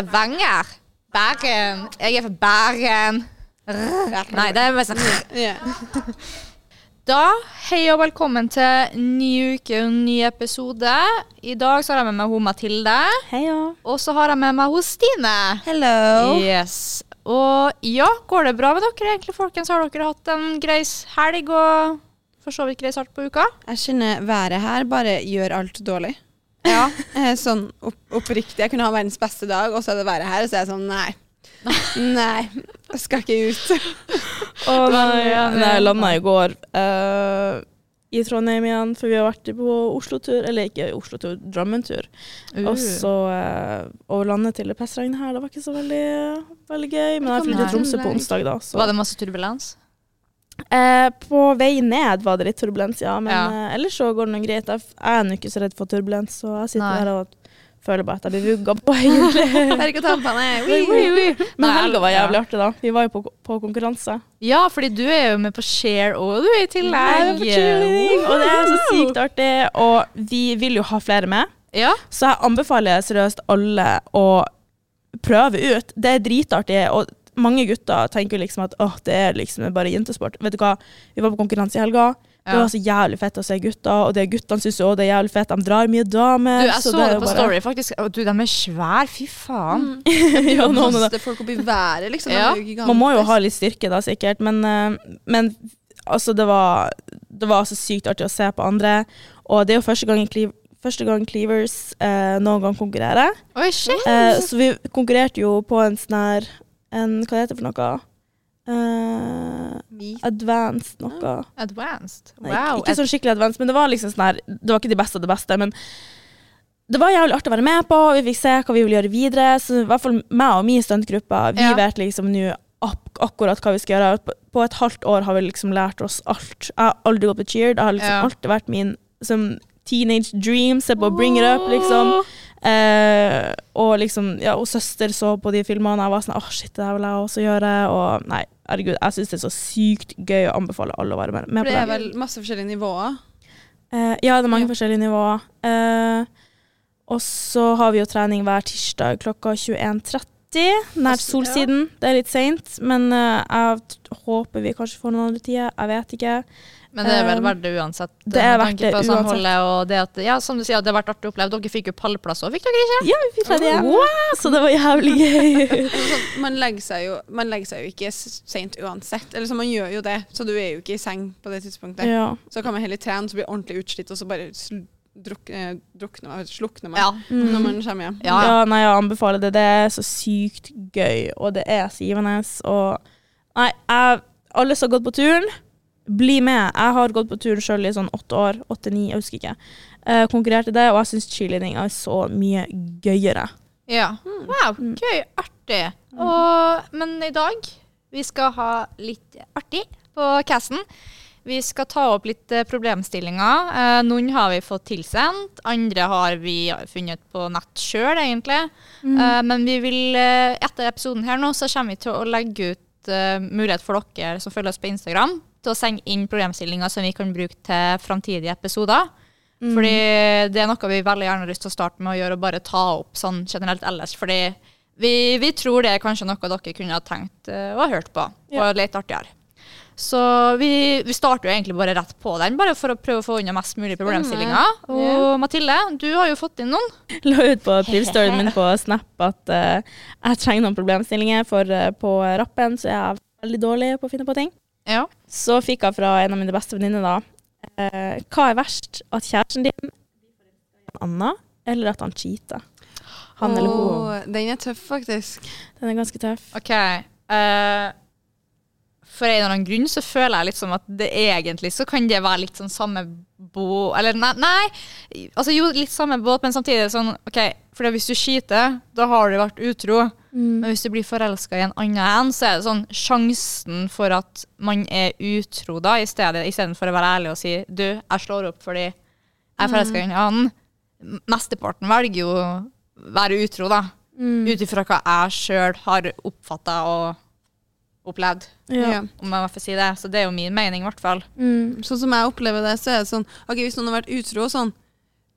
Stavanger. Bergen. Jeg er fra Bergen. Nei, det er mest sånn Da, hei og velkommen til ny uke og ny episode. I dag så har jeg med meg hun Mathilde, Heia. og så har jeg med meg hun Stine. Hello. Yes. Og ja, går det bra med dere egentlig, folkens? Har dere hatt en grei helg og for så vidt grei start på uka? Jeg kjenner været her bare gjør alt dårlig. Ja. Eh, Sånn opp, oppriktig. Jeg kunne ha verdens beste dag, og så er det været her, og så er jeg sånn nei. Nei, jeg skal ikke ut. Og nei, ja, nei, jeg landa i går uh, i Trondheim igjen, for vi har vært på Oslo-tur. Eller ikke Oslo-tur, Drammen-tur. Og så uh, å lande til det pestregnet her, det var ikke så veldig, veldig gøy. Men jeg Nei. til Tromsø på onsdag, da. Så. Var det masse turbulens? Eh, på vei ned var det litt turbulens, ja. Men Ja. eh, ellers så går det noe greit. Jeg er nå ikke så redd for turbulens, så jeg sitter Nei. der og føler bare at jeg blir vugga på, egentlig. Berg-og-dal-bane. Men helga var jævlig artig, da. Vi var jo på, på konkurranse. Ja, fordi du er jo med på Share og du er i tillegg. cheerleading, og det er så sykt artig. Og vi vil jo ha flere med, Ja. så jeg anbefaler seriøst alle å prøve ut. Det er dritartig. og mange gutter tenker liksom at åh, det er liksom bare jentesport. Vet du hva, vi var på konkurranse i helga. Det var så jævlig fett å se gutter, og det guttene syns òg det er jævlig fett. De drar mye damer. Du, jeg så, så det det på bare- Story, faktisk. Og du, de er svære. Fy faen. ja, noen av det. Folk opp i været, liksom. Ja. Man må jo ha litt styrke da, sikkert, men, eh, men altså, det var, det var så sykt artig å se på andre. Og det er jo første gang, første gang Cleavers eh, noen gang konkurrerer. Oi, shit. Eh, så vi konkurrerte jo på en sånn her en, Hva heter det for noe? Uh, advanced noe. Advanced. Nei, Wow. ikke sånn skikkelig advanced, men det var liksom sånn her Det var ikke de beste av det beste, men det var jævlig artig å være med på. Vi fikk se hva vi ville gjøre videre. Så i hvert fall meg og min stuntgruppe, vi Ja. vet liksom nå ak akkurat hva vi skal gjøre. På, på et halvt år har vi liksom lært oss alt. Jeg har aldri gått på cheer. Det har liksom Ja. alltid vært min som teenage dream. Se på Bring It Up, liksom. Eh, og liksom, ja, og søster så på de filmene, og jeg var sånn åh, shit, det her vil jeg også gjøre. Og nei, herregud, jeg syns det er så sykt gøy å anbefale alle å være med, med på det er det. vel masse forskjellige nivåer. Eh, ja, det er mange Ja. forskjellige nivåer. Eh, og så har vi jo trening hver tirsdag klokka 21.30, nært Solsiden. Det er litt seint, men eh, jeg håper vi kanskje får noen andre tider. Jeg vet ikke. Men det er vel verdt det uansett. det er verdt det uansett. Og det at, ja, som du sier, det har vært artig å oppleve. Dere fikk jo pallplass òg, fikk dere ikke? Ja, vi fikk det. Wow, så det var jævlig gøy. Man, legger seg jo, man legger seg jo ikke seint sent uansett. Eller så man gjør jo det, så du er jo ikke i seng på det tidspunktet. ja. Så kan man heller trene, så blir ordentlig utslitt, og så bare druk, eh, drukner slukner man Ja. Mm. når man kommer hjem. Ja, ja. Ja, nei, jeg anbefaler det. Det er så sykt gøy, og det er så givende. Og nei, jeg, alle som har gått på turen, bli med. Jeg har gått på tur sjøl i sånn åtte år. Åtte-ni, jeg husker ikke. Uh, konkurrerte det, og jeg syns cheerleading er så mye gøyere. Ja. Wow, Mm. gøy. Artig. Og, men i dag vi skal ha litt artig på casten. Vi skal ta opp litt eh, problemstillinger. Eh, noen har vi fått tilsendt, andre har vi funnet på nett sjøl, egentlig. Eh, men vi vil, eh, etter episoden her nå, så kommer vi til å legge ut eh, mulighet for dere som følger oss på Instagram, til å sende inn problemstillinger som vi kan bruke til framtidige episoder. Mm. Fordi det er noe vi veldig gjerne har lyst til å starte med å gjøre, og bare ta opp sånn generelt ellers. Fordi vi, vi tror det er kanskje noe dere kunne ha tenkt eh, og hørt på, Ja. og litt artigere. Så vi, vi starter jo egentlig bare rett på den, bare for å prøve å få unna mest mulig problemstillinger. Og Mathilde, du har jo fått inn noen. La ut på privstoryen min på Snap at uh, jeg trenger noen problemstillinger, for uh, på rappen så er jeg veldig dårlig på å finne på ting. Ja. Så fikk jeg fra en av mine beste venninner da eh, Hva er verst? At kjæresten din blir en annen, eller at han cheater? Han eller hun. Åh, Den er tøff, faktisk. Den er ganske tøff. OK. eh, for en eller annen grunn så føler jeg litt som at det egentlig så kan det være litt sånn samme båt Eller nei, nei, altså jo litt samme båt, men samtidig sånn OK, for hvis du cheater, da har du vært utro. Men hvis du blir forelska i en annen en, så er det sånn sjansen for at man er utro da, i stedet istedenfor å være ærlig og si du, jeg slår opp fordi jeg er forelska i en annen. Mesteparten velger jo å være utro, da. Ut ifra hva jeg sjøl har oppfatta og opplevd. Ja. om jeg får si det. Så det er jo min mening, i hvert fall. Mm. Sånn som jeg opplever det, så er det sånn Ok, hvis noen har vært utro og sånn,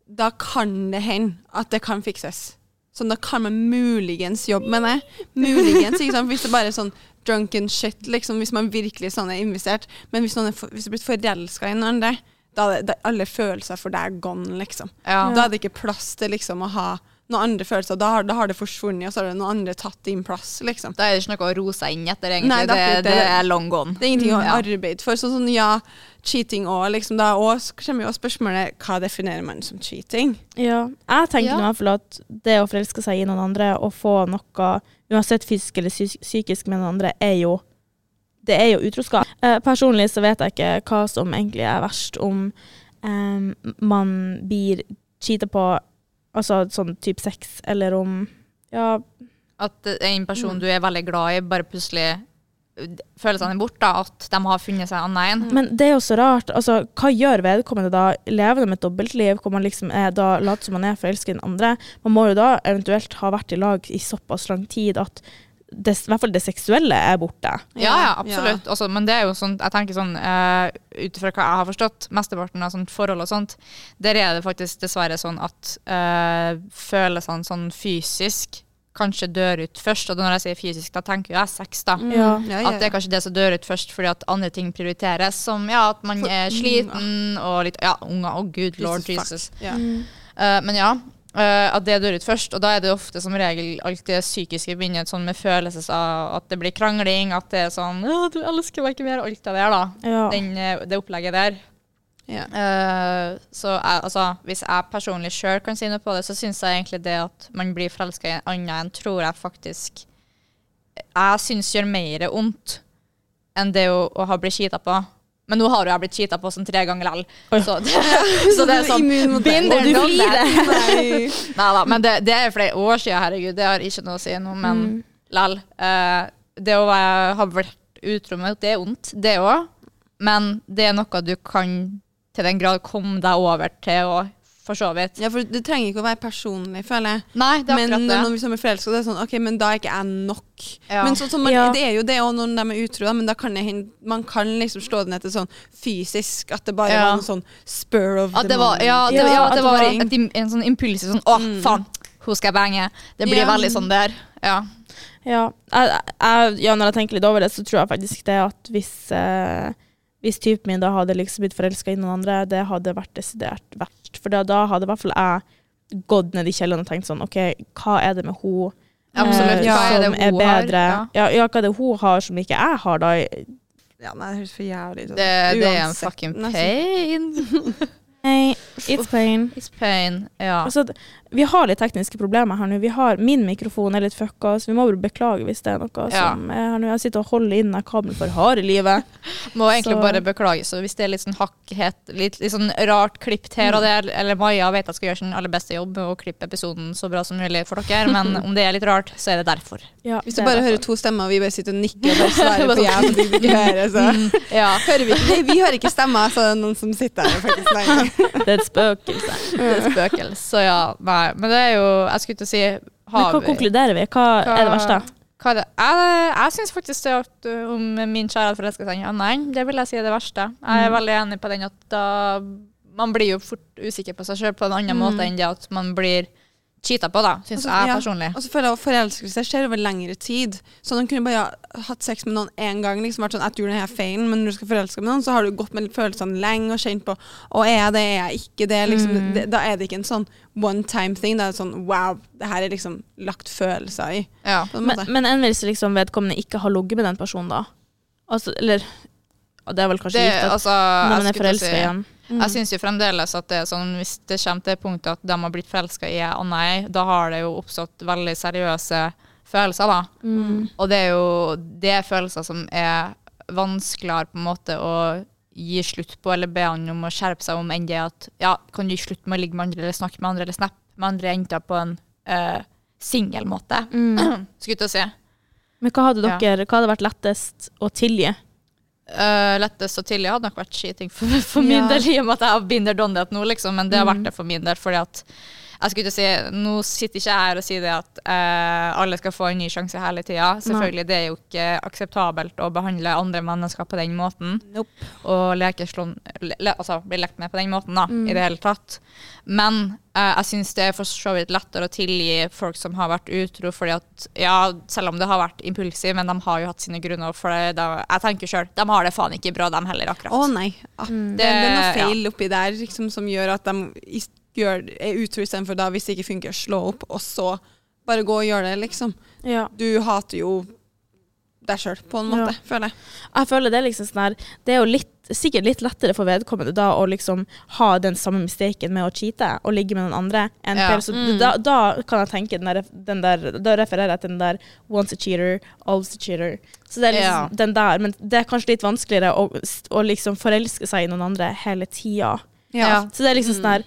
da kan det hende at det kan fikses. Sånn da kan man muligens jobbe med det. Muligens, ikke sant. Hvis det bare er sånn drunken shit, liksom, hvis man virkelig sånn er investert. Men hvis, noen er for, hvis er blitt forelska i noen andre, da er da er alle følelser for deg gone, liksom. Ja. Da er det ikke plass til liksom å ha noen andre følelser. Da har, da har det forsvunnet, og så har det noen andre tatt din plass, liksom. Da er det ikke noe å roe seg inn etter, egentlig. Nei, det er det, det, det. er long gone. Det er ingenting å Ja. arbeide for. Så sånn, ja, cheating òg, liksom. Da også kommer jo spørsmålet hva definerer man som cheating? Ja. Jeg tenker Ja. i hvert fall at det å forelske seg i noen andre og få noe, uansett fysisk eller psykisk med noen andre, er jo det er jo utroskap. Eh, personlig så vet jeg ikke hva som egentlig er verst, om eh, man blir cheata på, altså sånn type sex, eller om Ja, At en person Mm. du er veldig glad i, bare plutselig følelsene er borte. At de har funnet seg en annen en. Men det er jo så rart. Altså, hva gjør vedkommende da? Lever de et dobbeltliv hvor man liksom er da later som man er forelsket i den andre? Man må jo da eventuelt ha vært i lag i såpass lang tid at det, i hvert fall det seksuelle er borte. Ja, ja, absolutt. Også, men det er jo sånn, jeg tenker sånn, uh, ut ifra hva jeg har forstått, mesteparten av sånt forhold og sånt, der er det faktisk dessverre sånn at uh, følelsene sånn fysisk kanskje dør ut først. Og når jeg sier fysisk, da tenker jeg sex, da. Mm. Ja. ja, ja, At det er kanskje det som dør ut først, fordi at andre ting prioriteres. Som ja, at man For er sliten og litt Ja, unger. Å, gud, lord Jesus. fuck. Ja. Uh, men ja, eh, at det dør ut først. Og da er det ofte som regel alt det psykiske begynner sånn med følelser av at det blir krangling, at det er sånn «Å, 'Du elsker meg ikke mer', alt det der, da. Ja. Den, eh, det opplegget der. Ja. Uh, så jeg, altså, hvis jeg personlig sjøl kan si noe på det, så syns jeg egentlig det at man blir forelska i en annen enn tror jeg faktisk Jeg syns gjør mer vondt enn det å, å ha blitt cheata på. Men nå har jo jeg blitt cheata på sånn tre ganger likevel. Så, så det er sånn Og du blir det. Nei. Neida, men det, det er flere år siden, herregud. Det har ikke noe å si nå, men Mm. lell. Eh, det å ha vært utro med det er vondt, det òg. Men det er noe du kan til den grad komme deg over til å for så vidt. Ja, for det trenger ikke å være personlig, føler jeg. Nei, det er Men akkurat når det. noen som er forelska, det er sånn OK, men da er ikke jeg nok. Ja. Men så, så man, Ja. det er jo det òg når de er utro, men da kan jeg, Man kan liksom slå det ned til sånn fysisk, at det bare Ja. var en sånn spur of At the det moment. ja, det, Ja, ja, at det det var var- et, en sånn impuls sånn Å, Mm. faen, hun skal jeg bange. Det blir Ja. veldig sånn der. Ja. Ja. Jeg, jeg, ja, når jeg tenker litt over det, så tror jeg faktisk det at hvis, eh, hvis typen min da hadde liksom blitt forelska i noen andre, det hadde vært desidert verst. For da, da hadde i hvert fall jeg gått ned i kjelleren og tenkt sånn OK, hva er det med hun Absolutt. eh, Ja. Hva er det som er hun har? bedre? Ja. Ja. Ja, hva er det hun har som ikke jeg har, da? Ja, nei, det høres for jævlig ut. Det, det er en fucking pain. Hey, it's pain. It's pain. Ja. Altså, vi har litt tekniske problemer her nå. Vi har, min mikrofon er litt fucka, så vi må bare beklage hvis det er noe Ja. som er her nå. Jeg sitter og holder inn den kabelen for harde livet. Må egentlig Så- bare beklage, så hvis det er litt sånn hakkhet, litt, litt sånn rart klippet her og der, eller Maja vet jeg skal gjøre sin aller beste jobb med å klippe episoden så bra som mulig for dere, men om det er litt rart, så er det derfor. Ja, Hvis du bare derfor. hører to stemmer, og vi bare sitter og nikker og svarer på ja, vi hører, så Ja. hører vi ikke. Vi, vi hører ikke stemmer, så det er noen som sitter her og faktisk nei. Det er et spøkelse. Det er et spøkelse, så ja, nei. Men det er jo, jeg skulle til å si, Men hva vi- konkluderer vi? Hva, er det verste? Hva er det? Jeg, jeg syns faktisk det at om min kjære hadde forelska seg i en annen, det vil jeg si er det verste. Jeg er Mm. veldig enig på den at da Man blir jo fort usikker på seg sjøl på en annen Mm. måte enn det at man blir cheata på, da, syns jeg ja. personlig. Og så føler jeg at forelskelse skjer over lengre tid. Så de kunne bare ha hatt sex med noen én gang, liksom vært sånn at du gjorde denne feilen, men når du skal forelske med noen, så har du gått med følelsene lenge og kjent på Å, er jeg det, er jeg ikke det? Liksom, Mm. det da er det ikke en sånn one time thing. Da er det sånn wow, det her er liksom lagt følelser i. Ja. En Men, men enn hvis liksom vedkommende ikke har ligget med den personen, da? Altså, eller Det er vel kanskje Det, gitt at altså, når man er forelska si- igjen. Mm. Jeg syns jo fremdeles at det er sånn, hvis det kommer til punktet at de har blitt forelska i en annen ei, da har det jo oppstått veldig seriøse følelser, da. Mm. Og det er jo det er følelser som er vanskeligere på en måte å gi slutt på, eller be han om å skjerpe seg om, enn det at ja, kan du gi slutt med å ligge med andre, eller snakke med andre, eller snappe med andre jenter på en uh, singel måte, Mm. skulle til å si. Men hva hadde Ja. dere Hva hadde vært lettest å tilgi? Uh, lettest og tidlig hadde nok vært skiting for, for min Ja. del, i og med at jeg been there, nå, liksom. Men det har Mm. vært det for min del, fordi at jeg skulle ikke si, Nå sitter ikke jeg her og sier det at uh, alle skal få en ny sjanse hele tida. Selvfølgelig, det er jo ikke akseptabelt å behandle andre mennesker på den måten. Nope. Og leke slån, le, altså, bli lekt med på den måten, da, Mm. i det hele tatt. Men uh, jeg syns det er for så vidt lettere å tilgi folk som har vært utro, fordi at ja, selv om det har vært impulsiv, men de har jo hatt sine grunner for det. Da, jeg tenker sjøl, de har det faen ikke bra, dem heller, akkurat. Å nei. Ah, Mm. det, det er noe feil ja. oppi der liksom, som gjør at de gjør, er utro istedenfor da, hvis det ikke funker, slå opp, og så bare gå og gjøre det, liksom. Ja. Du hater jo deg sjøl, på en måte, Ja. føler jeg. Jeg føler det er liksom sånn her Det er jo litt, sikkert litt lettere for vedkommende da å liksom ha den samme mistaken med å cheate og ligge med noen andre. Enn Ja. før. Så Mm. da, da kan jeg tenke den der, den der Da refererer jeg til den der once a cheater, always a cheater. Så det er liksom Ja. den der. Men det er kanskje litt vanskeligere å, å liksom forelske seg i noen andre hele tida. Ja. Så det er liksom sånn her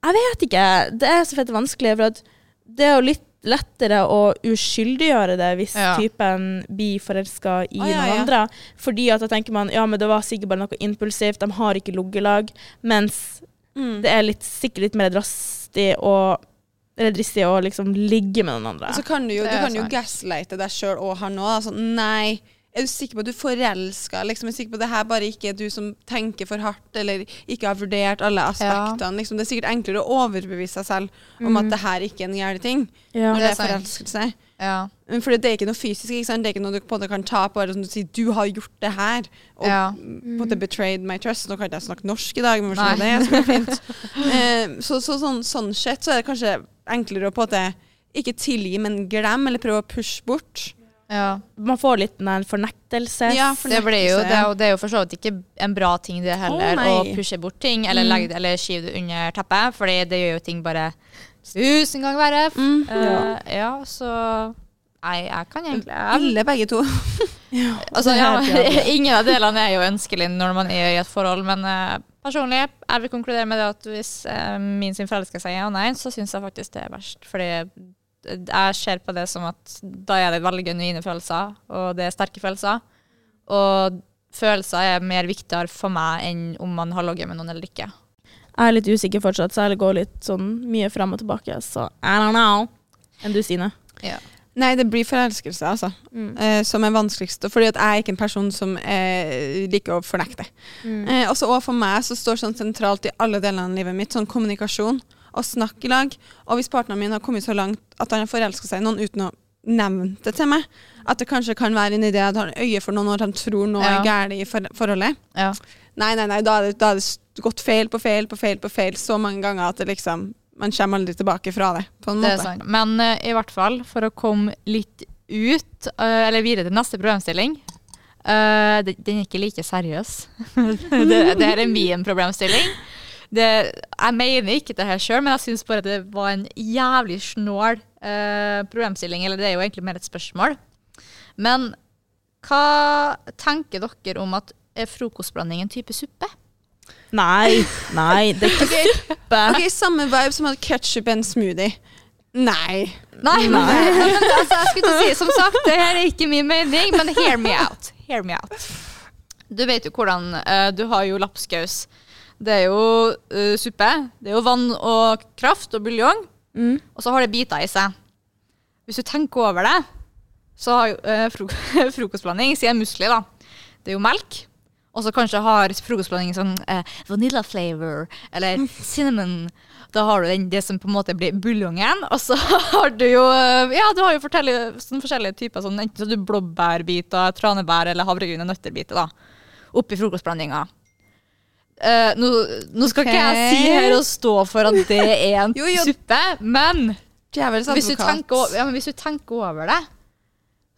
Jeg vet ikke. Det er så fett vanskelig, for det er jo litt lettere å uskyldiggjøre det hvis Ja. typen blir forelska i ah, ja, noen ja. andre. Fordi at da tenker man ja, men det var sikkert bare noe impulsivt, de har ikke liggelag. Mens Mm. det er litt, sikkert litt mer drastig og eller dristig å liksom ligge med noen andre. Og så kan du jo, du kan jo gaslighte deg sjøl og han òg. Altså, nei, er du sikker på at du forelska? Liksom, er du sikker på at det her bare ikke er du som tenker for hardt, eller ikke har vurdert alle aspektene? Liksom, det er sikkert enklere å overbevise seg selv om at det her ikke er en gærlig ting, ja. når Det er forelskelse. Ja. Men For det er ikke noe fysisk, ikke det er ikke noe du på en måte kan ta på. Eller som du sier, du har gjort det her, og Ja. på en måte betrayed my trust. Nå kan ikke jeg snakke norsk i dag, men sånn det, er fint. Eh, så så sånn, sånn sett så er det kanskje enklere å på en måte ikke tilgi, men glemme, eller prøve å pushe bort. Ja. Man får litt den der fornektelse. Ja, Det, blir jo, det, det er jo for så vidt ikke en bra ting det heller, Å, å pushe bort ting eller, legge, det- eller skyve det under teppet, for det gjør jo ting bare tusen ganger verre. Mm. Uh, ja, så Nei, jeg kan egentlig Alle begge to. altså, ja, helt jævlig. Ingen av delene er jo ønskelig når man er i et forhold, men uh, personlig jeg vil konkludere med det at hvis uh, min sin forelsker sier ja nei, så syns jeg faktisk det er verst. Fordi jeg ser på det som at da er det veldig genuine følelser, og det er sterke følelser. Og følelser er mer viktigere for meg enn om man har ligget med noen eller ikke. Jeg er litt usikker fortsatt, så jeg går litt sånn mye fram og tilbake. Så I don't know. Enn du, Stine? Nei, det blir forelskelse, altså. Mm. Eh, som er vanskeligst. Fordi at jeg er ikke en person som eh, liker å fornekte. Mm. Eh, også, og for meg så står sånn sentralt i alle delene av livet mitt sånn kommunikasjon og snakk i lag. Og hvis partneren min har kommet så langt at han har forelska seg i noen uten å nevne det til meg, at det kanskje kan være en idé at han har øye for noen når han tror noe Ja. er galt i for forholdet Ja. Nei, nei, nei, da er, det, da er det gått feil på feil på feil på feil så mange ganger at det liksom man kommer aldri tilbake fra det. på en måte. sant. Men uh, i hvert fall, for å komme litt ut, uh, eller videre til neste problemstilling Uh, det- Den er ikke like seriøs. det, det her er min problemstilling. Det, jeg mener ikke det her sjøl, men jeg syns bare det var en jævlig snål eh, problemstilling. Eller det er jo egentlig mer et spørsmål. Men hva tenker dere om at er frokostblanding en type suppe? Nei, nei, det er ikke suppe. Ok, Samme vibe som at ketsjup er en smoothie. Nei. Nei, men, men altså, jeg skulle ikke si, som sagt, det her er ikke min mening, men hear me out. Hear me out. Du vet jo hvordan uh, Du har jo lapskaus. Det er jo uh, suppe. Det er jo vann og kraft og buljong. Mm. Og så har det biter i seg. Hvis du tenker over det, så har eh, fro frokostblanding sier musli, da. Det er jo melk. Og så kanskje har frokostblanding sånn uh, vanilla flavor eller cinnamon. Da har du den, det som på en måte blir buljongen. Og så har du jo Ja, du har jo sånn forskjellige typer. Sånn, enten så du blåbærbiter, tranebær eller havregryn og nøtterbiter da, oppi frokostblandinga. Eh, nå, nå skal ikke jeg si her og stå for at det er en Jo, jo. suppe, men hvis du, over, ja, men hvis du tenker over det,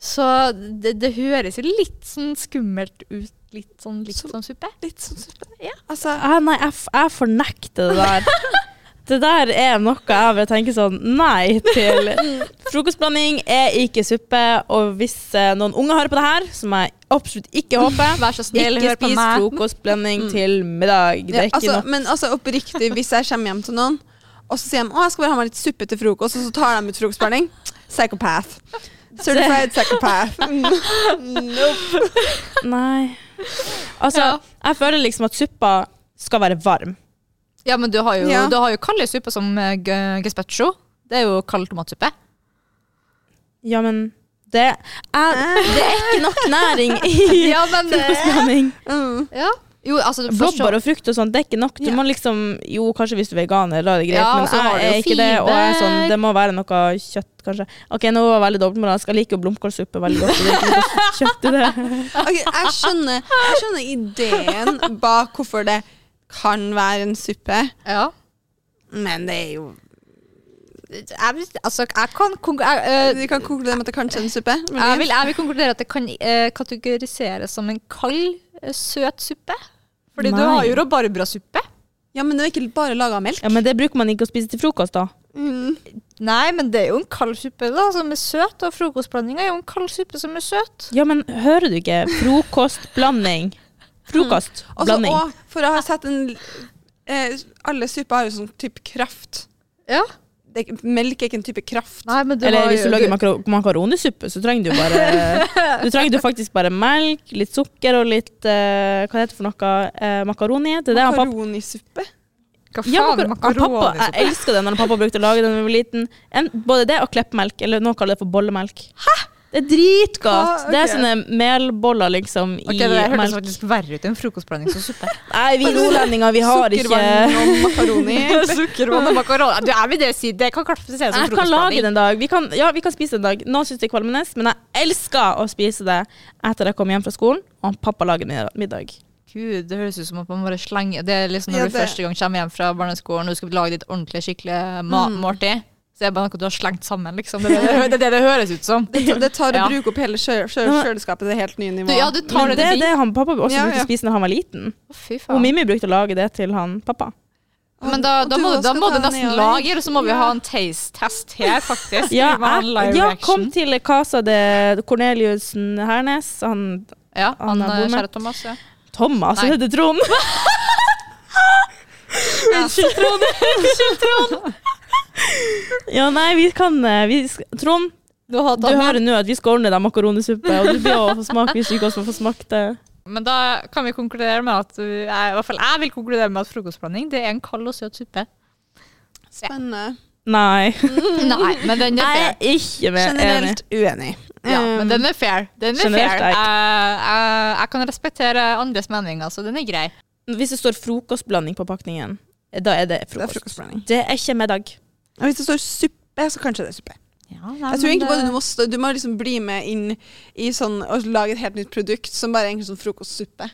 så det, det høres jo litt sånn skummelt ut. Litt sånn, litt Så- sånn suppe. Litt sånn suppe. Ja. Altså, jeg, nei, jeg, jeg fornekter det der. Det der er noe jeg vil tenke sånn nei til. Frokostblanding er ikke suppe, og hvis eh, noen unger hører på det her, som jeg absolutt ikke håper, Vær så snill, ikke spis frokostblanding til middag. Det ja, er ikke altså, nok. men altså oppriktig, hvis jeg kommer hjem til noen, og så sier de å, jeg skal bare ha meg litt suppe til frokost, og så tar de ut frokostblanding, psychopath. Certified psychopath. Mm. Nope. Nei. Altså, Ja. jeg føler liksom at suppa skal være varm. Ja, men du har jo, Ja. du har jo kald suppe som uh, gazpacho. Det er jo kald tomatsuppe. Ja, men det er, det er ikke nok næring i Ja, men frokostblanding. Mm. Ja. Jo, altså, du forstår- Blåbær og frukt og sånt, det er ikke nok. Du Ja. må liksom Jo, kanskje hvis du er veganer, da er det greit, Ja, men og så har jeg du jo er ikke det. Og jeg er sånn, fiber. det må være noe kjøtt, kanskje. Ok, nå var jeg veldig dobbeltmoralsk. Jeg liker jo blomkålsuppe veldig godt. Det er ikke noe kjøtt i det. Ok, jeg, skjønner, jeg skjønner ideen bak hvorfor det kan være en suppe, Ja. men det er jo Jeg, altså, jeg kan jeg, eh, Vi kan konkludere med at det kanskje er en suppe. jeg, vil, jeg vil konkludere at det kan eh, kategoriseres som en kald, eh, søt suppe. Fordi du har jo rabarbrasuppe. Ja, men det er ikke bare laga av melk. Ja, Men det bruker man ikke å spise til frokost, da. Mm. Nei, men det er jo en kald suppe da, som er søt, og frokostblandinga er jo en kald suppe som er søt. Ja, men hører du ikke? Frokostblanding. Og Blanding. Frokostblanding. og for å ha sett en eh, Alle supper har jo sånn type kraft. Ja. Det, melk er ikke en type kraft. Nei, men Eller har hvis du lager makaro makaronisuppe, så trenger du bare Du trenger du faktisk bare melk, litt sukker og litt eh, Hva heter det for noe? Eh, makaroni? Makaronisuppe. Hva faen ja, makar han pappa, jeg elsker det når pappa brukte å lage den da vi var liten. En, både det og kleppmelk, eller nå kaller det for bollemelk. Hæ? Det er dritgodt. Hva? Det er sånne melboller liksom Ok, i det hørtes melk. faktisk verre ut enn frokostblanding som suppe. Nei, vi nordlendinger, vi har ikke Sukkervann og makaroni. Sukkervann og makaroni. Du, jeg vil det si, det kan klassifiseres som Jeg kan lage det en dag. Vi kan, ja, vi kan spise det en dag. Noen syns det er kvalmende, men jeg elsker å spise det etter jeg kommer hjem fra skolen, og pappa lager mid- middag. Gud, det høres ut som at man bare slenger Det er liksom når Ja, du første gang kommer hjem fra barneskolen og du skal lage ditt ordentlig skikkelig ma Mm. måltid. Det er bare noe du har slengt sammen, liksom. Det er det det, det, det høres ut som. Det, tar- det tar å bruke opp hele kjøleskapet til et helt nye nivå. Du, ja, du tar Men det det det han pappa også Ja, brukte å spise når han var liten. Å, Og. Mimmi brukte å lage det til han pappa. Men da, Og da må, da må du det nesten lage, eller så må vi Ja. ha en taste-test her, faktisk. Ja, jeg, ja kom til Casa de Corneliussen Hernes. Han Ja, han, Han eh, kjære Thomas. Ja. Thomas, han heter Trond. Unnskyld, Trond. Unnskyld, Trond. Ja, nei, vi kan eh, vi, Trond, Du, har du hører nå at vi skal ordne deg makaronisuppe, og du blir å få smake hvis du ikke også får smake det. Men da kan vi konkludere med at jeg, i hvert fall jeg vil konkludere med at frokostblanding det er en kald og søt suppe. Spennende. Nei. Nei, men den er Jeg er ikke med enig. Generelt uenig. Ja, Um, men den er fair. Den er Generelt fair. jeg- Jeg, jeg, jeg kan respektere andres meninger, så den er grei. Hvis det står frokostblanding på pakningen, da er det det er frokostblanding. Det er ikke middag. Og hvis det står suppe, så kanskje det er suppe. Ja, Jeg tror egentlig bare du må, stå, du må liksom bli med inn i sånn og lage et helt nytt produkt som bare er egentlig sånn frokostsuppe.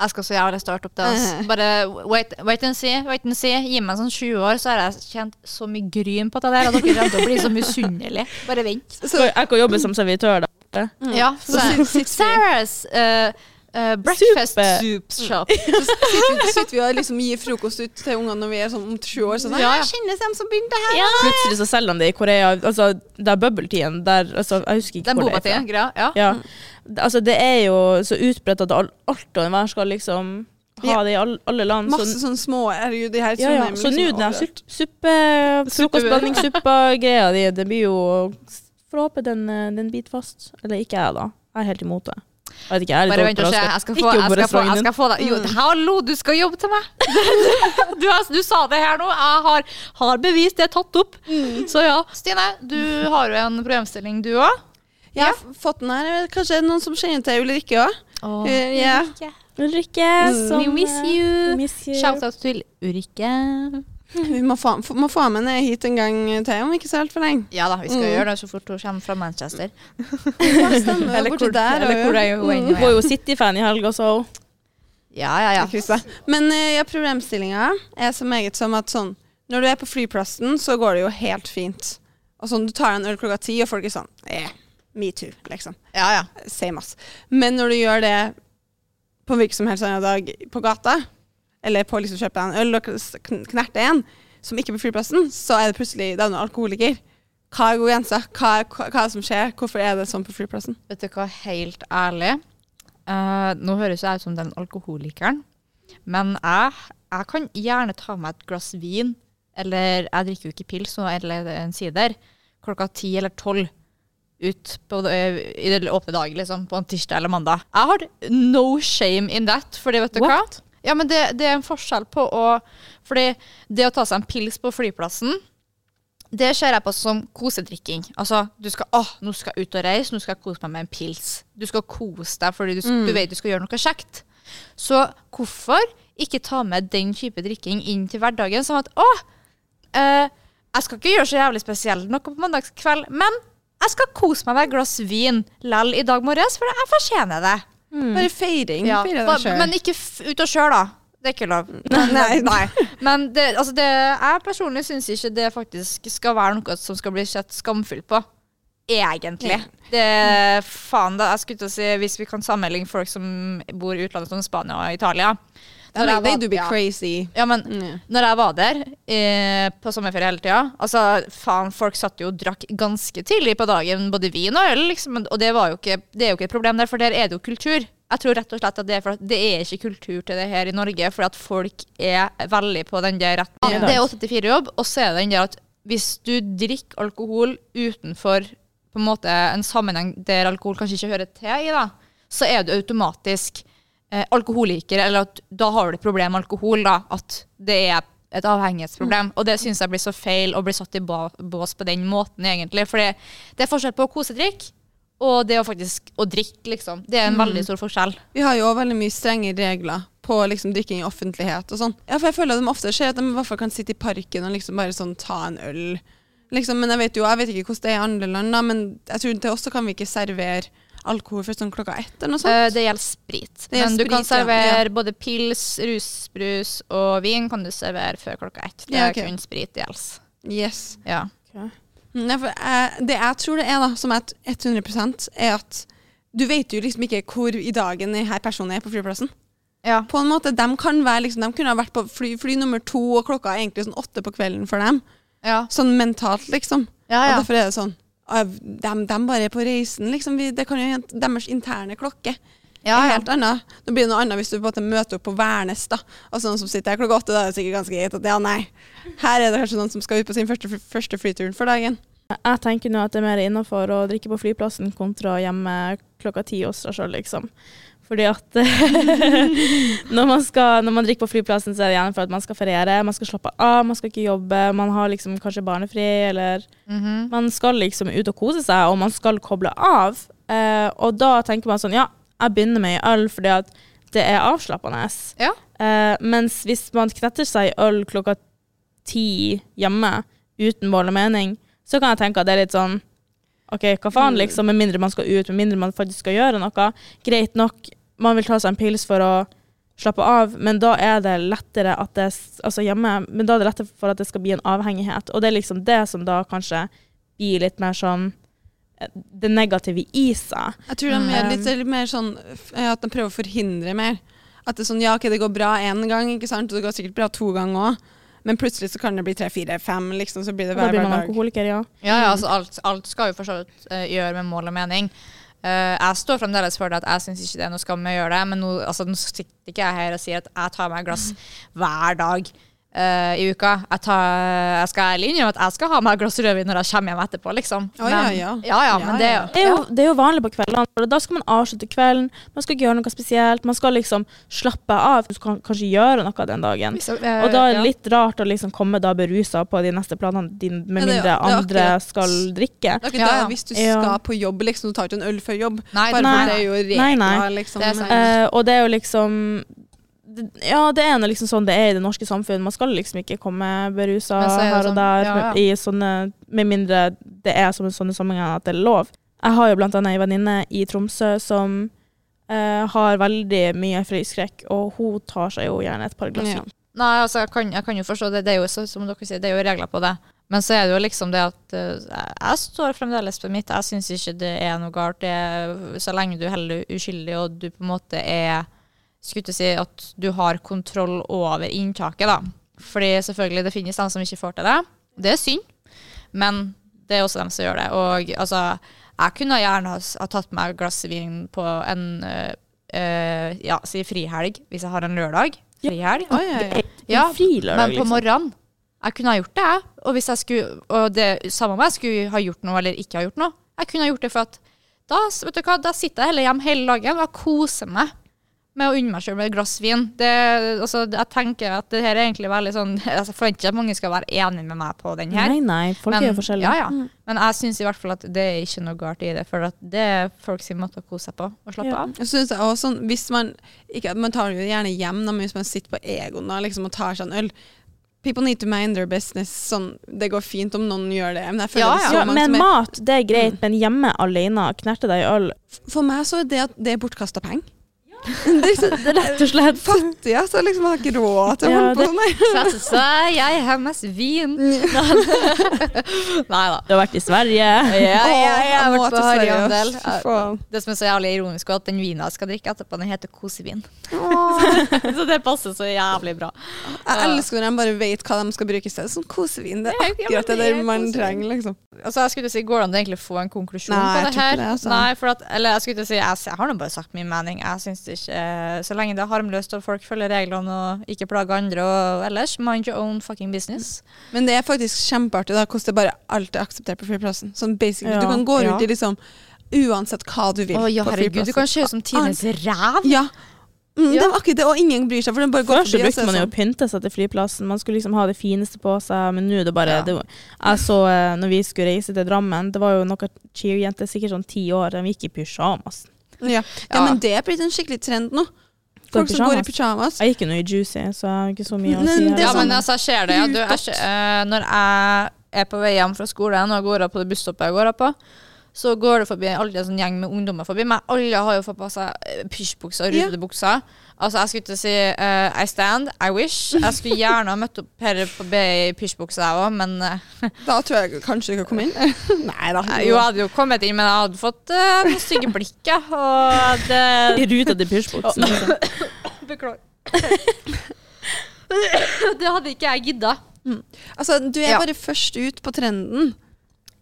Jeg skal så jævlig starte opp det. Altså. Bare wait, wait and see. Wait and see. Gi meg sånn 20 år, så har jeg kjent så mye gryn på det der, Og dere kommer til å bli så misunnelige. Bare vent. Så, Jeg kan jobbe som servitør, da. mm. Ja, så så, Sarah's uh, uh, breakfast soup shop. så sitter, vi, sitter vi og liksom gir frokost ut til ungene når vi er sånn om sju år. Sånn, Ja, ja. Jeg kjenner dem som begynte her. Plutselig så selger de det i Korea. Altså, det er bubble-tiden der altså, Jeg husker ikke Den hvor det er fra. Ja. Ja. Altså, det er jo så utbredt at all- alt og enhver skal liksom ha det i alle, alle land. Masse sånn, sånn små Herregud, de her ja, ja. Så nå liksom den her overalt. sup- suppe, frokostblanding, suppa-greia di, det blir jo Får håpe den, eh, den biter fast. Eller ikke jeg, da. Jeg er helt imot det. Jeg vet ikke, jeg er litt Bare vent og se. Jeg skal få, jeg skal få, jeg skal få deg Jo, Mm. hallo, du skal jobbe til meg! Du, har, du sa det her nå. Jeg har, har bevis, det er tatt opp. Mm. Så ja. Stine, du har jo en problemstilling, du òg. Jeg har fått den her. Kanskje det er noen som kjenner til Ulrikke òg? ja. Ulrikke, Mm. som We miss eh, you. miss you. Shout-out til Ulrikke. Vi må få, må få med henne hit en gang til om ikke så altfor lenge. Ja da, vi skal Mm. gjøre det så fort hun kommer fra Manchester. Stemmer. Eller hvor- der, eller hvor er hun Mm. nå, Hun er jo City-fan i helga, så Ja, ja, ja. Men eh, ja, problemstillinga er så meget som at sånn Når du er på flyplassen, så går det jo helt fint. Og sånn, Du tar en øl klokka ti, og folk er sånn eh, Metoo, liksom. ja, ja. Same ass. Men når du gjør det på en hvilken som helst annen dag på gata, eller på liksom kjøpe deg en øl og knerte en, som ikke er på flyplassen, så er det plutselig det er noen alkoholiker. Hva er god grense? Hva, hva, hva er det som skjer? Hvorfor er det sånn på flyplassen? Vet du hva, helt ærlig. Uh, nå høres jeg ut som den alkoholikeren, men jeg, jeg kan gjerne ta meg et glass vin, eller jeg drikker jo ikke pils eller en sider, klokka ti eller tolv. Ut på i det åpne dag, liksom, på en tirsdag eller mandag. Jeg har no shame in that, fordi vet du hva? Ja, men det, det er en forskjell på å Fordi det å ta seg en pils på flyplassen, det ser jeg på som kosedrikking. Altså, du skal Å, nå skal jeg ut og reise, nå skal jeg kose meg med en pils. Du skal kose deg fordi du, Mm. du vet du skal gjøre noe kjekt. Så hvorfor ikke ta med den type drikking inn til hverdagen? Sånn at å, eh, jeg skal ikke gjøre så jævlig spesielt noe på mandagskveld, men jeg skal kose meg med et glass vin lell i dag morges, for jeg fortjener det. Bare feiring. Ja, Feire deg sjøl. men ikke ut og kjør, da. Det er ikke lov. Nei. Nei. Men det, altså det, jeg personlig syns ikke det faktisk skal være noe som skal bli sett skamfullt på. Egentlig. Det Faen, da. Jeg skulle til å si hvis vi kan sammenligne folk som bor i utlandet, som Spania og Italia. Når jeg They var- ja. crazy. Ja, men Mm. når jeg var der eh, på sommerferie hele tida Altså, faen, folk satt jo og drakk ganske tidlig på dagen, både vin og øl, liksom. Og det, var jo ikke, det er jo ikke et problem der, for der er det jo kultur. Jeg tror rett og slett at det er for det er ikke kultur til det her i Norge, for at folk er veldig på den der retten. Ja. Det er 8-4-jobb, og så er det den der at hvis du drikker alkohol utenfor på en måte en sammenheng der alkohol kanskje ikke hører til i, da, så er du automatisk eh, alkoholiker, eller at da har du et problem med alkohol, da, at det er et avhengighetsproblem. Og det syns jeg blir så feil å bli satt i bås på den måten, egentlig. For det, det er forskjell på å kosedrikke og det å faktisk å drikke, liksom. Det er en veldig stor forskjell. Vi har jo også veldig mye strenge regler på liksom drikking i offentlighet og sånn. Ja, for jeg føler at de ofte skjer at de i hvert fall kan sitte i parken og liksom bare sånn ta en øl. Liksom, men jeg vet jo, jeg vet ikke hvordan det er i andre land, da, men jeg tror til oss så kan vi ikke servere alkohol før sånn klokka ett eller noe sånt. Eh, det gjelder sprit. Det gjelder Men du kan servere ja. både pils, rusbrus og vin kan du servere før klokka ett. Det Ja, er kun sprit det gjelder. Yes. Ja. Nei, for jeg, det jeg tror det er, da, som er et 100% er at du vet jo liksom ikke hvor i dagen denne personen er på flyplassen. ja. På en måte, De kan være liksom, de kunne ha vært på fly, fly nummer to, og klokka er egentlig sånn åtte på kvelden for dem. Ja. Sånn mentalt, liksom. Ja, Og derfor er det sånn de, de bare er på reisen, liksom. Vi, det kan jo hende deres interne klokke ja, ja. helt annet. Nå blir det noe annet hvis du på en måte møter opp på Værnes, da. Og sånn som sitter her klokka åtte, da er det sikkert ganske greit at ja, nei. Her er det kanskje noen som skal ut på sin første, første flyturen for dagen. Jeg tenker nå at det er mer innafor å drikke på flyplassen kontra hjemme klokka ti hos seg sjøl, liksom. Fordi at når, man skal, når man drikker på flyplassen, så er det gjerne for at man skal feriere, man skal slappe av, man skal ikke jobbe, man har liksom kanskje barnefri, eller Mhm. man skal liksom ut og kose seg, og man skal koble av. Eh, og da tenker man sånn, ja, jeg begynner med ei øl fordi at det er avslappende. Ja. Eh, mens hvis man knetter seg i øl klokka ti hjemme uten mål og mening, så kan jeg tenke at det er litt sånn OK, hva faen, liksom, med mindre man skal ut, med mindre man faktisk skal gjøre noe. Greit nok, man vil ta seg en pils for å slappe av, men da er det lettere at det Altså hjemme, men da er det lettere for at det skal bli en avhengighet. Og det er liksom det som da kanskje blir litt mer sånn eh, det negative i seg. Jeg tror de er Mm. litt, litt mer sånn eh, at de prøver å forhindre mer. At det er sånn, ja, ok, det går bra én gang, ikke sant, og det går sikkert bra to ganger òg. Men plutselig så kan det bli tre, fire, fem, liksom, så blir det hver, da blir hver man dag. alkoholiker, ja. Ja, ja, altså alt, alt skal jo for så vidt uh, gjøre med mål og mening. Eh, jeg står fremdeles for det at jeg syns ikke det er noe skam med å gjøre det, men nå, altså, nå sitter ikke jeg her og sier at jeg tar meg et glass hver dag eh, i uka. Jeg, tar, jeg skal ærlig innrømme at jeg skal ha meg et glass rødvin når jeg kommer hjem etterpå, liksom. Å, ja, ja. ja, ja, men det Ja, ja. Det er, jo, det er jo vanlig på kveldene. for Da skal man avslutte kvelden. Man skal ikke gjøre noe spesielt. Man skal liksom slappe av. Du skal kanskje gjøre noe den dagen. Eh, Og da er det litt rart å liksom komme da berusa på de neste planene dine, med mindre andre skal drikke. Det er ikke det. Hvis du skal på jobb, liksom, du tar ikke en øl før jobb. Nei, nei. det er jo regler, Nei, nei. liksom. Det er sant. men- Eh, og det er jo liksom Ja, det er nå liksom sånn det er i det norske samfunn. Man skal liksom ikke komme berusa er her og sånn, der ja, ja. i sånne Med mindre det er som sånne sammenhenger at det er lov. Jeg har jo blant annet ei venninne i Tromsø som eh, har veldig mye frøyskrekk, og hun tar seg jo gjerne et par glass Ja. Nei, altså, jeg kan, jeg kan jo forstå det. Det er jo, så, som dere sier, det er jo regler på det. Men så er det jo liksom det at eh, jeg, står fremdeles på mitt. Jeg syns ikke det er noe galt. Det er, så lenge du heller uskyldig, og du på en måte er Skulle si at du har kontroll over inntaket, da. Fordi selvfølgelig, det finnes de som ikke får til det. Det er synd, men det er også dem som gjør det. Og altså, jeg kunne gjerne ha, ha tatt meg et glass vin på en øh, øh, ja, si frihelg, hvis jeg har en lørdag. Frihelg. Ja, ja. Ja, men på liksom. morgenen Jeg kunne ha gjort det, jeg. Og hvis jeg skulle Og det samme om jeg skulle ha gjort noe eller ikke ha gjort noe. Jeg kunne ha gjort det for at da, vet du hva, da sitter jeg heller hjemme hele dagen og koser meg med å unne meg sjøl med et glass vin. Det, altså, jeg tenker at det her er egentlig veldig sånn altså, Jeg forventer ikke at mange skal være enige med meg på den her. Nei, nei, folk er jo forskjellige. Ja, ja. Men jeg syns i hvert fall at det er ikke noe galt i det, for at det er folk sin måte å kose seg på og slappe Ja. av. Jeg synes jeg også, sånn, hvis man, ikke, man tar det jo gjerne hjem men hvis man sitter på egoen da, liksom, og tar seg en øl People need to mind their business. Sånn, det går fint om noen gjør det. Men jeg føler Ja, det så Ja, mange men som er, mat, det er greit, men hjemme alene, knerte deg i øl For meg så er det at det er bortkasta penger. Det er Rett og slett. fattig, altså. Liksom, jeg har ikke råd til å Ja, holde på sånn. Jeg har mest vin. Nei da. Du har vært i Sverige. Ja, ja, jeg har vært på Sverige, Harryhandel. Det som er så jævlig ironisk, er at den vinen jeg skal drikke etterpå, den heter kosevin. så det passer så jævlig bra. Jeg elsker når de bare vet hva de skal bruke i stedet. Sånn kosevin. Det er akkurat det det der er man trenger, liksom. Altså, jeg skulle si, Går det an å egentlig få en konklusjon Nei, på det her? det, altså. Nei, for at, eller jeg skulle si, jeg, jeg har nå bare sagt min mening. Jeg synes det ikke, Så lenge det er harmløst og folk følger reglene og ikke plager andre og ellers, mind your own fucking business. Men det er faktisk kjempeartig da, hvordan det bare alt er akseptert på flyplassen. Sånn basically, Ja, Du kan gå ja. i liksom uansett hva du vil Å ja, på herregud, du kan se ut som tidenes ræv. Ja. Mm, Ja. Det var akkurat det, og ingen bryr seg, for den bare går Først forbi. og brukte man jo å sånn. pynte seg til flyplassen. Man skulle liksom ha det fineste på seg, men nå er det bare Ja. det, var- Jeg så eh, når vi skulle reise til Drammen, det var jo noen cheer-jenter, sikkert sånn ti år, de gikk i pysjamas. Ja. ja, Ja. men det er blitt en skikkelig trend nå. Folk som går i pyjamas. Jeg gikk jo nå i Juicy, så jeg har ikke så mye å si. her. er Ja, sånn men altså, jeg ser det. Ja. Du, jeg, uh, når jeg er på vei hjem fra skolen og går av på det busstoppet jeg går av på, så går det forbi alltid en sånn gjeng med ungdommer forbi meg. Alle har jo fått på seg eh, pysjbukser og Ja. Altså, jeg skulle til å si uh, I stand, I wish. Jeg skulle gjerne ha møtt opp her på B i pysjbukse, jeg òg, men uh, Da tror jeg kanskje du kan komme inn. Nei da. jo, jeg hadde jo kommet inn, men jeg hadde fått uh, noen stygge blikk, ja. Og det I rutete pysjbuksen. Liksom. Beklager. det hadde ikke jeg gidda. Altså, du er Ja. bare først ut på trenden.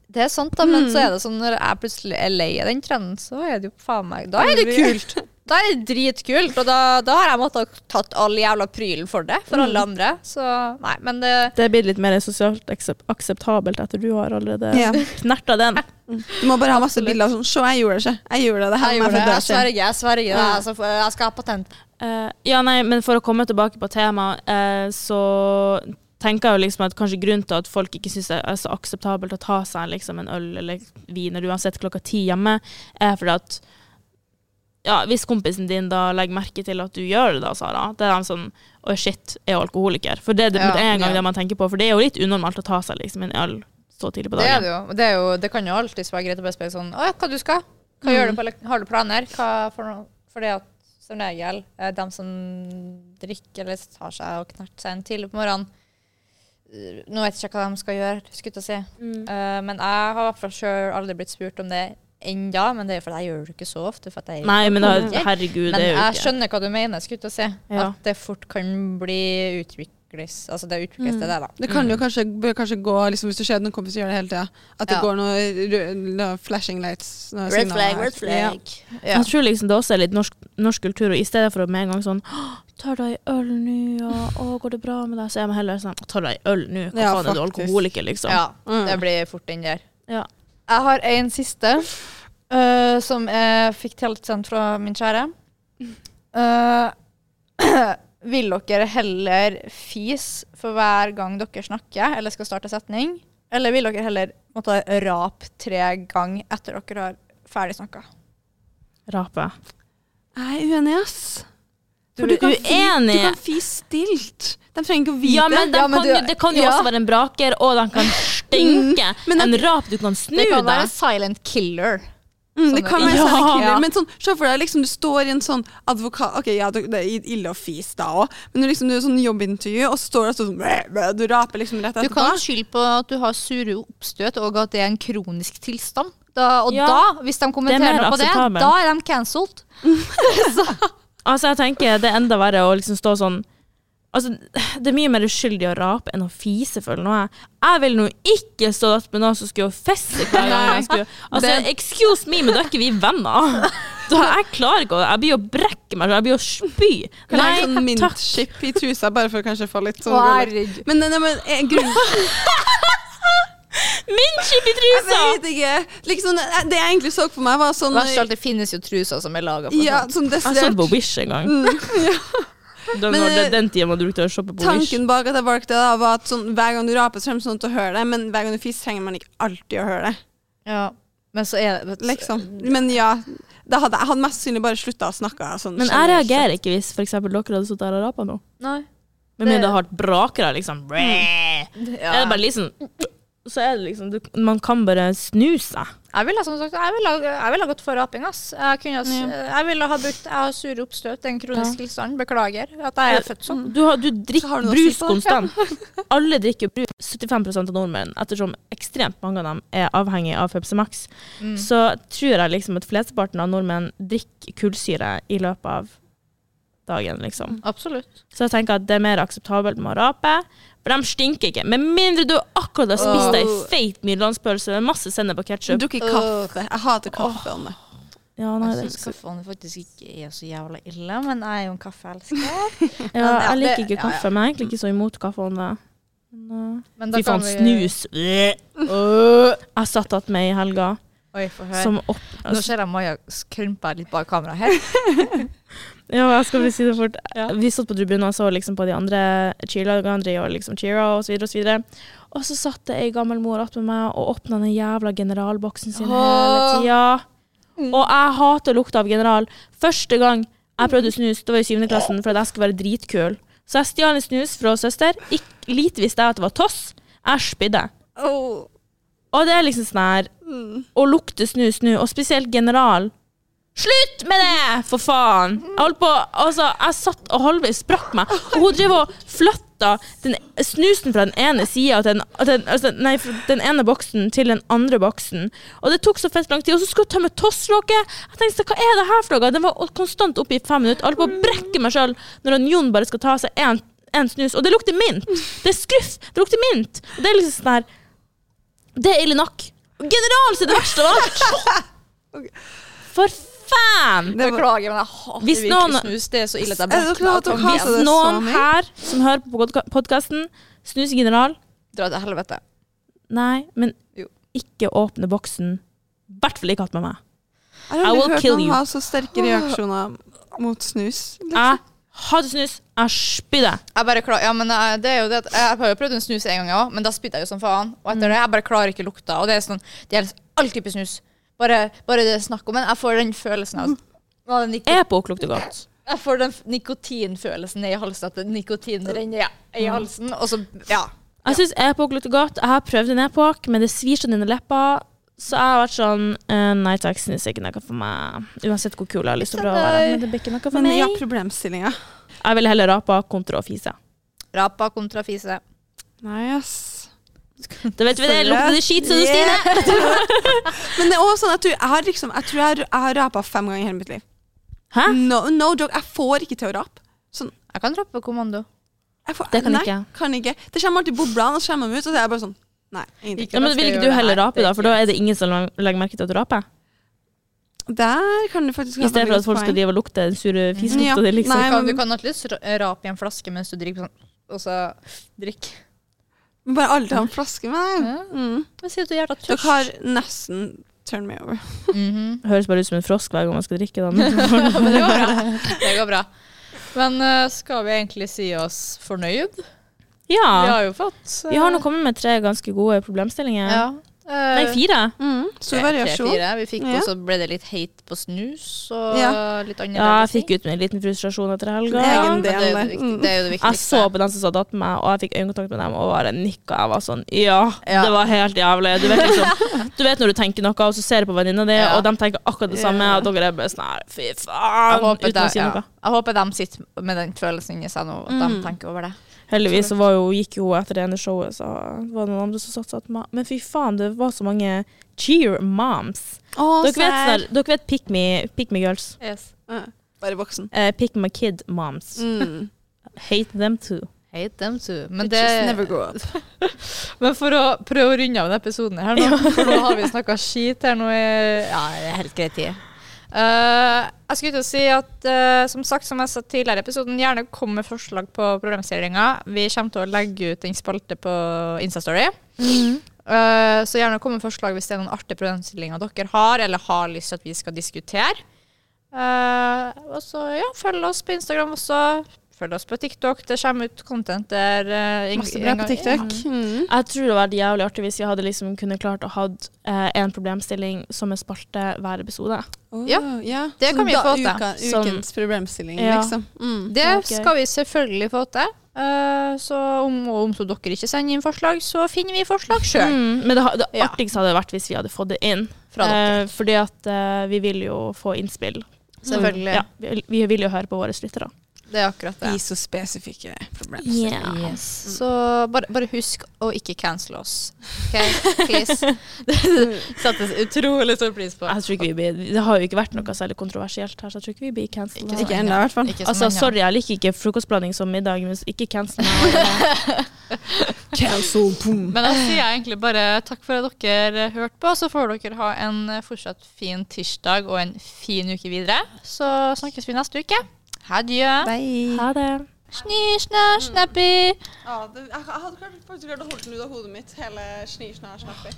Det er sant, da, men Mm. så er det sånn når jeg plutselig er lei av den trenden, så er det jo faen meg Da er det kult! Da er det dritkult, og da, da har jeg måttet ha tatt all jævla prylen for det, for Mm. alle andre. Så nei, men det Det er blitt litt mer sosialt aksep akseptabelt etter du har allerede Ja. knerta den. Du må bare ha masse bilder av sånn Se, jeg gjorde det ikke. Jeg gjorde det. Det her Jeg må gjorde jeg det. få Jeg sverger, jeg sverger. Ja. Skal jeg skal ha patent. Eh, ja, nei, men for å komme tilbake på temaet, eh, så tenker jeg jo liksom at kanskje grunnen til at folk ikke syns det er så akseptabelt å ta seg liksom en øl eller vin uansett klokka ti hjemme, er fordi at ja, hvis kompisen din da legger merke til at du gjør det, da, Sara, det er de sånn Å, shit, er jo alkoholiker. For det det Ja, er en gang ja. det man tenker på, for det er jo litt unormalt å ta seg liksom en øl så tidlig på Det er dagen. det jo. Det, er jo, det kan jo alltid være greit å bare spørre sånn Å ja, hva du skal? Hva Mm. gjør du på Har du planer? Hva for? For det at som regel, de som drikker eller tar seg og knerter seg en tidlig på morgenen eh, Nå vet jeg ikke hva de skal gjøre, skulle jeg si. Mm. Uh, men jeg har i hvert fall selv aldri blitt spurt om det ennå, men det er fordi jeg gjør det ikke så ofte. For at jeg Nei, men da, herregud, men det er jo jeg skjønner hva du mener, skulle jeg til å si. Ja. At det fort kan bli utvikles Altså det utvikles Mm. det, da. Det kan jo kanskje, kanskje gå liksom, Hvis du ser noen kompiser gjør det hele tida, at det Ja. går noe noe flashing lights noe Red signaler flag, red flag. Ja. Jeg tror liksom det også er litt norsk, norsk kultur, og i stedet for å med en gang sånn «Åh, Tar du ei øl nå, og å, går det bra med deg? Så er man heller sånn Tar du ei øl nå? Hva Ja, faen er du alkoholiker, liksom? Ja, Mm. det blir fort den der. Ja. Jeg har en siste uh, som jeg fikk tilsendt fra min kjære. Uh, vil dere heller fis for hver gang dere snakker eller skal starte setning? Eller vil dere heller måtte rape tre ganger etter dere har ferdig snakka? Rape. Jeg er uenig, ass. Du For er kan fi- uenig? Du kan fise stilt. De trenger ikke å vite. Ja, men, de Ja, men kan, du- jo- det kan jo ja. også være en braker, og de kan stinke. men en rap du kan snu deg. Det kan være deg. silent killer. Mm, det kan være Ja. silent killer, men sånn, se for deg liksom, du står i en sånn advokat Ok, ja, det er ille å fise da òg, men du liksom, du er sånn jobbintervju, og så står der sånn bæ, bæ, Du raper liksom rett Du kan skylde på at du har sure oppstøt, og at det er en kronisk tilstand. Da, og Ja. da, hvis de er kommenterer på det, da er de cancelled. Altså, jeg tenker det er enda verre å liksom stå sånn Altså, Det er mye mer uskyldig å rape enn å fise, føler nå jeg. Jeg vil nå ikke stå opp med noen som skulle feste hver gang jeg skulle Altså, Det- excuse me, men da er ikke vi venner. Da, jeg klarer ikke å Jeg blir å brekke meg, jeg blir å spy. Kan jeg ha sånn Nei, mintchip i trusa, bare for å kanskje få litt sånn. Men, nei, men eh, grunnen Min chip i Jeg trusa! vet ikke. Liksom, det jeg egentlig så for meg, var sånn Verst av alt, det finnes jo truser som er laga for Ja, sånn. Jeg så det på Wish en gang. Da, Men, det, eh, den tida man brukte å shoppe på Wish. Tanken bak at jeg valgte det, da, var at sånn, hver gang du raper, så kommer sånn til å høre det, men hver gang du fiser, trenger man ikke alltid å høre det. Ja. Men så er det Liksom. Men ja, da hadde jeg hadde mest sannsynlig bare slutta å snakke sånn Men jeg reagerer ikke hvis for eksempel dere hadde sittet her og rapa nå. Nei. Med Det- mindre det har vært brakere, liksom. Er det bare liksom Så er det liksom du, Man kan bare snu seg. Jeg ville som sagt, jeg ville, jeg ville gått for raping. ass. Jeg, kunne, ha- jeg ville ha brukt Jeg har sure oppstøt, den kroniske Ja. tilstand. Beklager at jeg er født sånn. Du, har, du drikker du brus konstant. Alle drikker brus. 75% av nordmenn, ettersom ekstremt mange av dem er avhengig av Pepsi Max, Mm. så tror jeg liksom at flesteparten av nordmenn drikker kullsyre i løpet av dagen, liksom. Absolutt. Så jeg tenker at det er mer akseptabelt med å rape, for de stinker ikke. Med mindre du akkurat har spist deg Oh. feit middellandspølse med masse sennep og ketsjup. drukker kaffe. Jeg hater kaffe. Oh. Ja, nei, Jeg syns kaffen faktisk ikke er så jævla ille, men jeg er jo en kaffeelsker. ja, jeg liker ikke kaffe, men jeg er egentlig ikke så imot kaffe. om det. Men, Men uh, da Fy kan faen, vi- snus. Jeg satt att med i helga Oi, få høre. som opp... Nå ser jeg Maja krympe litt bak kamera her. Ja, jeg skal bare si det fort. Ja. Vi satt på tribunen og så liksom på de andre cheerlagene og liksom cheera og så videre og så videre. Og så satt det ei gammel mor attmed meg og åpna den jævla generalboksen sin hele Åh. tida. Og jeg hater lukta av general. Første gang jeg prøvde snus, det var i syvende klassen, for at jeg skulle være dritkul. Så jeg stjal en snus fra søster. Ikk- Lite visste jeg at det var Toss. Jeg spydde. Oh. Og det er liksom sånn her Mm. Å lukte snus nå, og spesielt General. Slutt med det, for faen! Jeg holdt på, altså, jeg satt og halvveis sprakk meg, og hun drev og flytta den, snusen fra den ene sida altså, nei, fra den ene boksen til den andre boksen. Og det tok så fett lang tid, og så skulle hun tømme tosslokket. Jeg tenkte, hva er det her for noe? Den var konstant oppe i fem minutter. Jeg holdt på å brekke meg sjøl når Jon bare skal ta seg en, en snus, og det lukter mint. Det er skruff, det lukter mint. Og det er liksom sånn her Det er ille nok. General er det verste av alt! For faen! Beklager, men jeg hater Hvis virkelig noen- snus. Det er så ille at jeg beklager. Hvis noen her som hører på podkasten, snuser General Dra til helvete. Nei, men Jo. ikke åpne boksen. I hvert fall ikke hatt med meg. jeg har aldri hørt noen ha så sterke reaksjoner mot snus. Liksom. Jeg hater snus. Jeg spydde. Jeg bare klar, ja, men eh, det er jo det at Jeg har jo prøvd en snus en gang òg, men da spydde jeg jo som faen. Og etter det, jeg bare klarer ikke lukta. Og det er sånn, det gjelder all type snus. Bare, bare det er snakk om Men jeg får den følelsen av av den niko- Epok lukter godt. Jeg får den nikotinfølelsen i halsen, at nikotin renner ja, i halsen, og så Ja. Jeg syns Epok lukter godt. Jeg har prøvd en Epok, men det svir sånn under leppa. Så jeg har vært sånn uh, Nei takk, snus er ikke noe for meg. Uansett hvor kul jeg har lyst til å prøve å være. Men det blir ikke noe for Men meg. ja, problemstillinga. Jeg ville heller rapa kontra å fise. Rapa kontra fise. Nei, ass. Da vet vi det. Lukter det skit, så du Stine? Men det er også sånn at du, jeg har liksom Jeg tror jeg, jeg har rapa fem ganger i hele mitt liv. Hæ? No, no joke. Jeg får ikke til å rape. Sånn, Jeg kan rape på kommando. jeg får, Det kan nei, ikke jeg. Kan ikke. Det kommer alltid boblene, og så kommer de ut, og så er jeg bare sånn Nei, ingenting. Ja, men Vil ikke du heller rape, da? For da er det ingen som legger merke til at du raper? Der kan du faktisk I stedet for at folk skal drive og lukte den sure fiselukta Ja, di, liksom. nei. Du kan, men- du kan alltids ra- rape i en flaske mens du drikker sånn, og så drikk. Men Bare alltid ha en flaske med deg. Ja. Mm. Sier du er jævla Dere har nesten turn me over. Mhm. Høres bare ut som en frosk hver gang man skal drikke. den. Men det går bra. Det går bra. Men eh, skal vi egentlig si oss fornøyd? Vi Ja. har jo fått uh, Vi har nå kommet med tre ganske gode problemstillinger. ja. Nei, eh, fire. Mm. Stor tre- variasjon. tre-fire. Vi fikk Ja. også ble det litt hate på snus og Ja. litt andre Ja, jeg fikk ut en liten frustrasjon etter helga. Ja. det, er jo det, viktig- det er jo det Jeg så på den som satt attmed meg, og jeg fikk øyekontakt med dem og bare nikka. Jeg var sånn Ja, Ja. det var helt jævlig. Du vet, liksom, du vet når du tenker noe, og så ser du på venninna di, Ja. og de tenker akkurat det samme, og dere er bare sånn her Fy faen! håper, det, å de, si ja. noe. jeg håper de sitter med den følelsen inni seg nå, at Mm. de tenker over det. Heldigvis så var jo, gikk jo etter det ene showet, så var det noen andre som satt på meg. Men fy faen, det var så mange cheer moms. Å, Dere vet, dere vet pick, me, pick me girls. Ja, Bare voksen. Uh, pick my kid moms. Mm. Hate them too. Hate them too. Men, det, never grow up. men for å prøve å runde av denne episoden her nå, for nå har vi snakka skit her nå i ja, det er helt greit tid. Eh, jeg skulle til å si at uh, som sagt, som jeg sa tidligere i episoden, gjerne kom med forslag på problemstillinger. Vi kommer til å legge ut en spalte på Instastory. Eh, så gjerne kom med forslag hvis det er noen artige problemstillinger dere har, eller har lyst til at vi skal diskutere. Og så ja, følg oss på Instagram også. Følg oss på TikTok. Det kommer ut content der. Uh, en- Masse bra på TikTok. Mm. Jeg tror det hadde vært jævlig artig hvis vi hadde liksom kunne klart å ha eh, en problemstilling som en spalte hver episode. Oh, Ja, ja. det Så kan vi da få til. Uka, Som- ukens problemstilling, Ja. liksom. Mm. Det okay. skal vi selvfølgelig få til. Eh, så om, om så dere ikke sender inn forslag, så finner vi forslag sjøl. Mm, men det, det Ja. artigste hadde vært hvis vi hadde fått det inn. Fra dere. Eh, fordi at eh, vi vil jo få innspill. Selvfølgelig. Ja, vi, vi vil jo høre på våre lyttere. Det er akkurat det. I så spesifikke problemer. Yeah. Yes. Så bare, bare husk å ikke cancel oss. OK, please. Det settes utrolig stor pris på. Jeg tror ikke vi blir, det har jo ikke vært noe særlig kontroversielt her, så jeg tror ikke vi blir cancela. Ikke Ikke ennå, i hvert fall. Altså, sorry, jeg liker ikke frokostblanding som middag, men ikke cancel meg. Cancel, boom. Men da sier jeg egentlig bare takk for at dere hørte på. Så får dere ha en fortsatt fin tirsdag og en fin uke videre. Så snakkes vi neste uke. Adjø. Bye. Ha det. Sni, sna, snappi. Ja, det, jeg, jeg hadde faktisk klart å holde den ut av hodet mitt, hele snisjna-snappet.